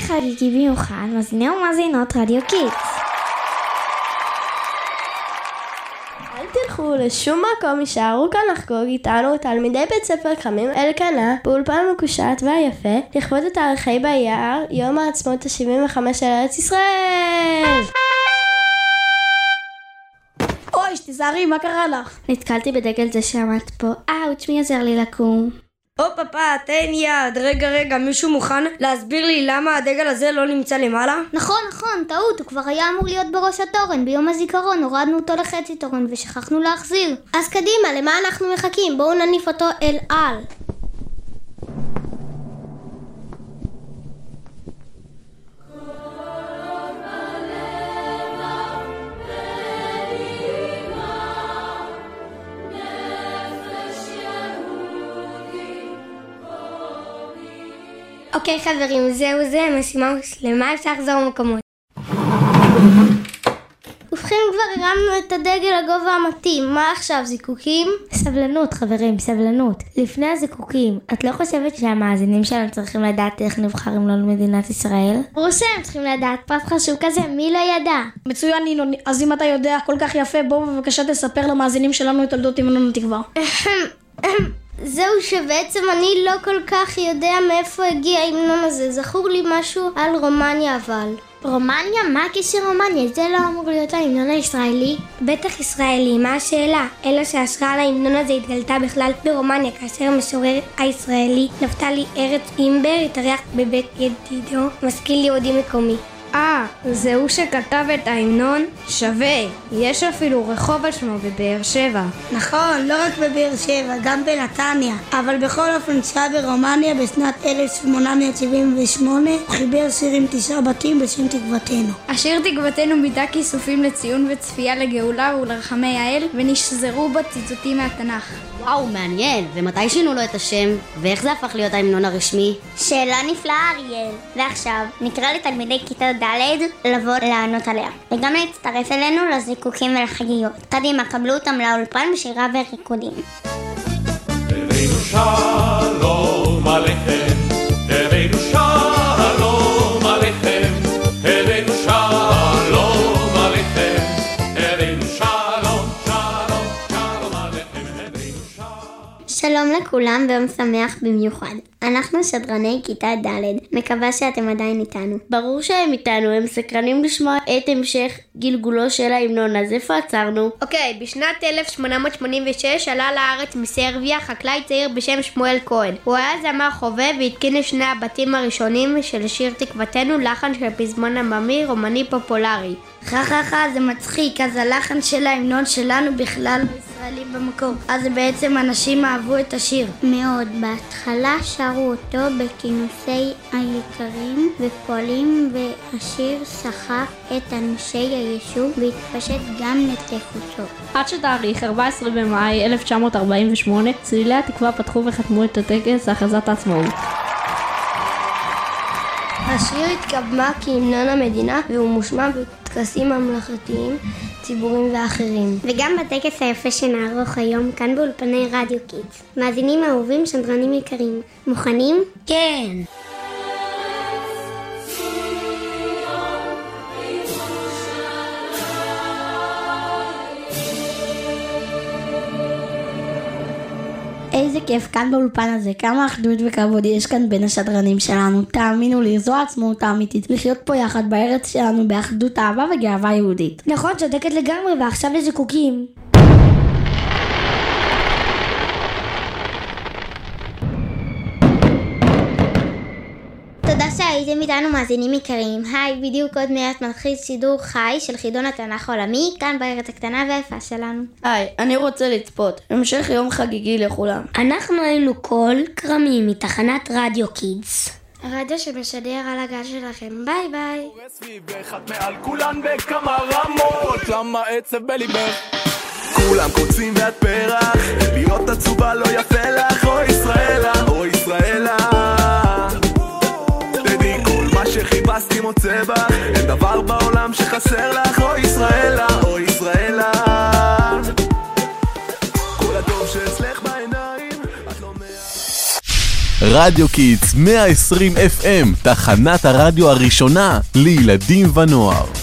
חגיגי במיוחד, מאזיני ומאזינות רדיו קידס. אל תלכו לשום מקום, הישארו כאן לחגוג איתנו תלמידי בית ספר קמים אלקנה באולפן המקושט והיפה לכבוד התאריך ה' באייר, יום העצמאות ה-75 של ארץ ישראל! אוי, תיזהרי, מה קרה לך? נתקלתי בדגל זה שעמד פה, אאוץ', מי עזר לי לקום? הופה פאפה, תן יד. רגע, רגע, מישהו מוכן להסביר לי למה הדגל הזה לא נמצא למעלה? נכון, נכון, טעות, הוא כבר היה אמור להיות בראש התורן. ביום הזיכרון הורדנו אותו לחצי תורן ושכחנו להחזיר. אז קדימה, למה אנחנו מחכים? בואו נניף אותו אל על. אוקיי חברים, זהו זה, משימה הושלמה, אפשר לחזור למקומות. ובכן כבר הרמנו את הדגל לגובה המתאים, מה עכשיו, זיקוקים? סבלנות, חברים, סבלנות. לפני הזיקוקים, את לא חושבת שהמאזינים שלנו צריכים לדעת איך נבחר המנון למדינת ישראל? ברור שהם צריכים לדעת, פרט חשוב כזה, מי לא ידע? מצוין, נינו, אז אם אתה יודע כל כך יפה, בוא בבקשה תספר למאזינים שלנו את תולדות המנון התקווה. זהו שבעצם אני לא כל כך יודע מאיפה הגיע ההמנון הזה, זכור לי משהו על רומניה אבל. רומניה? מה הקשר רומניה? זה לא אמור להיות ההמנון הישראלי? בטח ישראלי, מה השאלה? אלא שההשראה להמנון הזה התגלתה בכלל ברומניה כאשר המשורר הישראלי נפתלי ארץ אימבר התארח בבית ידידו, משכיל יהודי מקומי. אה, זה הוא שכתב את ההמנון? שווה. יש אפילו רחוב על שמו בבאר שבע. נכון, לא רק בבאר שבע, גם בנתניה. אבל בכל אופן שהיה ברומניה בשנת 1878 הוא חיבר שיר עם תשעה בתים בשם תקוותנו. השיר תקוותנו ביטא כיסופים לציון וצפייה לגאולה ולרחמי האל, ונשזרו בו ציטוטים מהתנ"ך. וואו, מעניין. ומתי שינו לו את השם? ואיך זה הפך להיות ההמנון הרשמי? שאלה נפלאה אריאל. ועכשיו, נקרא לתלמידי כיתה ד' לבוא לענות עליה. וגם להצטרף אלינו לזיקוקים ולחגיגות. קדימה, קבלו אותם לאולפן בשירה וריקודים. שלום. לכולם ויום שמח במיוחד. אנחנו שדרני כיתה ד', מקווה שאתם עדיין איתנו. ברור שהם איתנו, הם סקרנים לשמוע את המשך גלגולו של ההמנון, אז איפה עצרנו? אוקיי, בשנת 1886 עלה לארץ מסרביה חקלאי צעיר בשם שמואל כהן. הוא היה זמר חובב והתקין את שני הבתים הראשונים של שיר תקוותנו, לחן של פזמון עממי רומני פופולרי. חה חה חה, זה מצחיק, אז הלחן של ההמנון שלנו בכלל ישראלים במקור. אז בעצם אנשים אהבו את השיר. מאוד. בהתחלה שרו אותו בכינוסי איכרים ופועלים והשיר סחף את אנשי היישוב והתפשט גם לתפוצות. עד שבתאריך 14 במאי 1948 צלילי התקווה פתחו וחתמו את הטקס להכרזת העצמאות. השיר התקבל כהמנון המדינה והוא מושמע בטקסים ממלכתיים, ציבוריים ואחרים. וגם בטקס היפה שנערוך היום כאן באולפני רדיו קידס. מאזינים אהובים, שדרנים יקרים. מוכנים? כן. איזה כיף כאן באולפן הזה, כמה אחדות וכבוד יש כאן בין השדרנים שלנו. תאמינו לי, זו העצמאות האמיתית. לחיות פה יחד בארץ שלנו באחדות אהבה וגאווה יהודית. נכון, צודקת לגמרי, ועכשיו לזיקוקים. תודה שהייתם איתנו מאזינים יקרים. היי, בדיוק עוד מעט מתחיל שידור חי של חידון התנ"ך העולמי, כאן בארץ הקטנה והיפה שלנו. היי, אני רוצה לצפות. המשך יום חגיגי לכולם. אנחנו היינו כל כרמים מתחנת רדיו קידס. הרדיו שמשדר על הגל שלכם. ביי ביי. כולם קוצים ואת פרח, להיות עצובה לא יפה לך, אוי ישראלה, אוי. שחיפשתי מוצא בך, אין דבר בעולם שחסר לך, אוי ישראלה, אוי ישראלה. כל הטוב שאצלך בעיניים, את לא מה... רדיו קידס 120 FM, תחנת הרדיו הראשונה לילדים ונוער.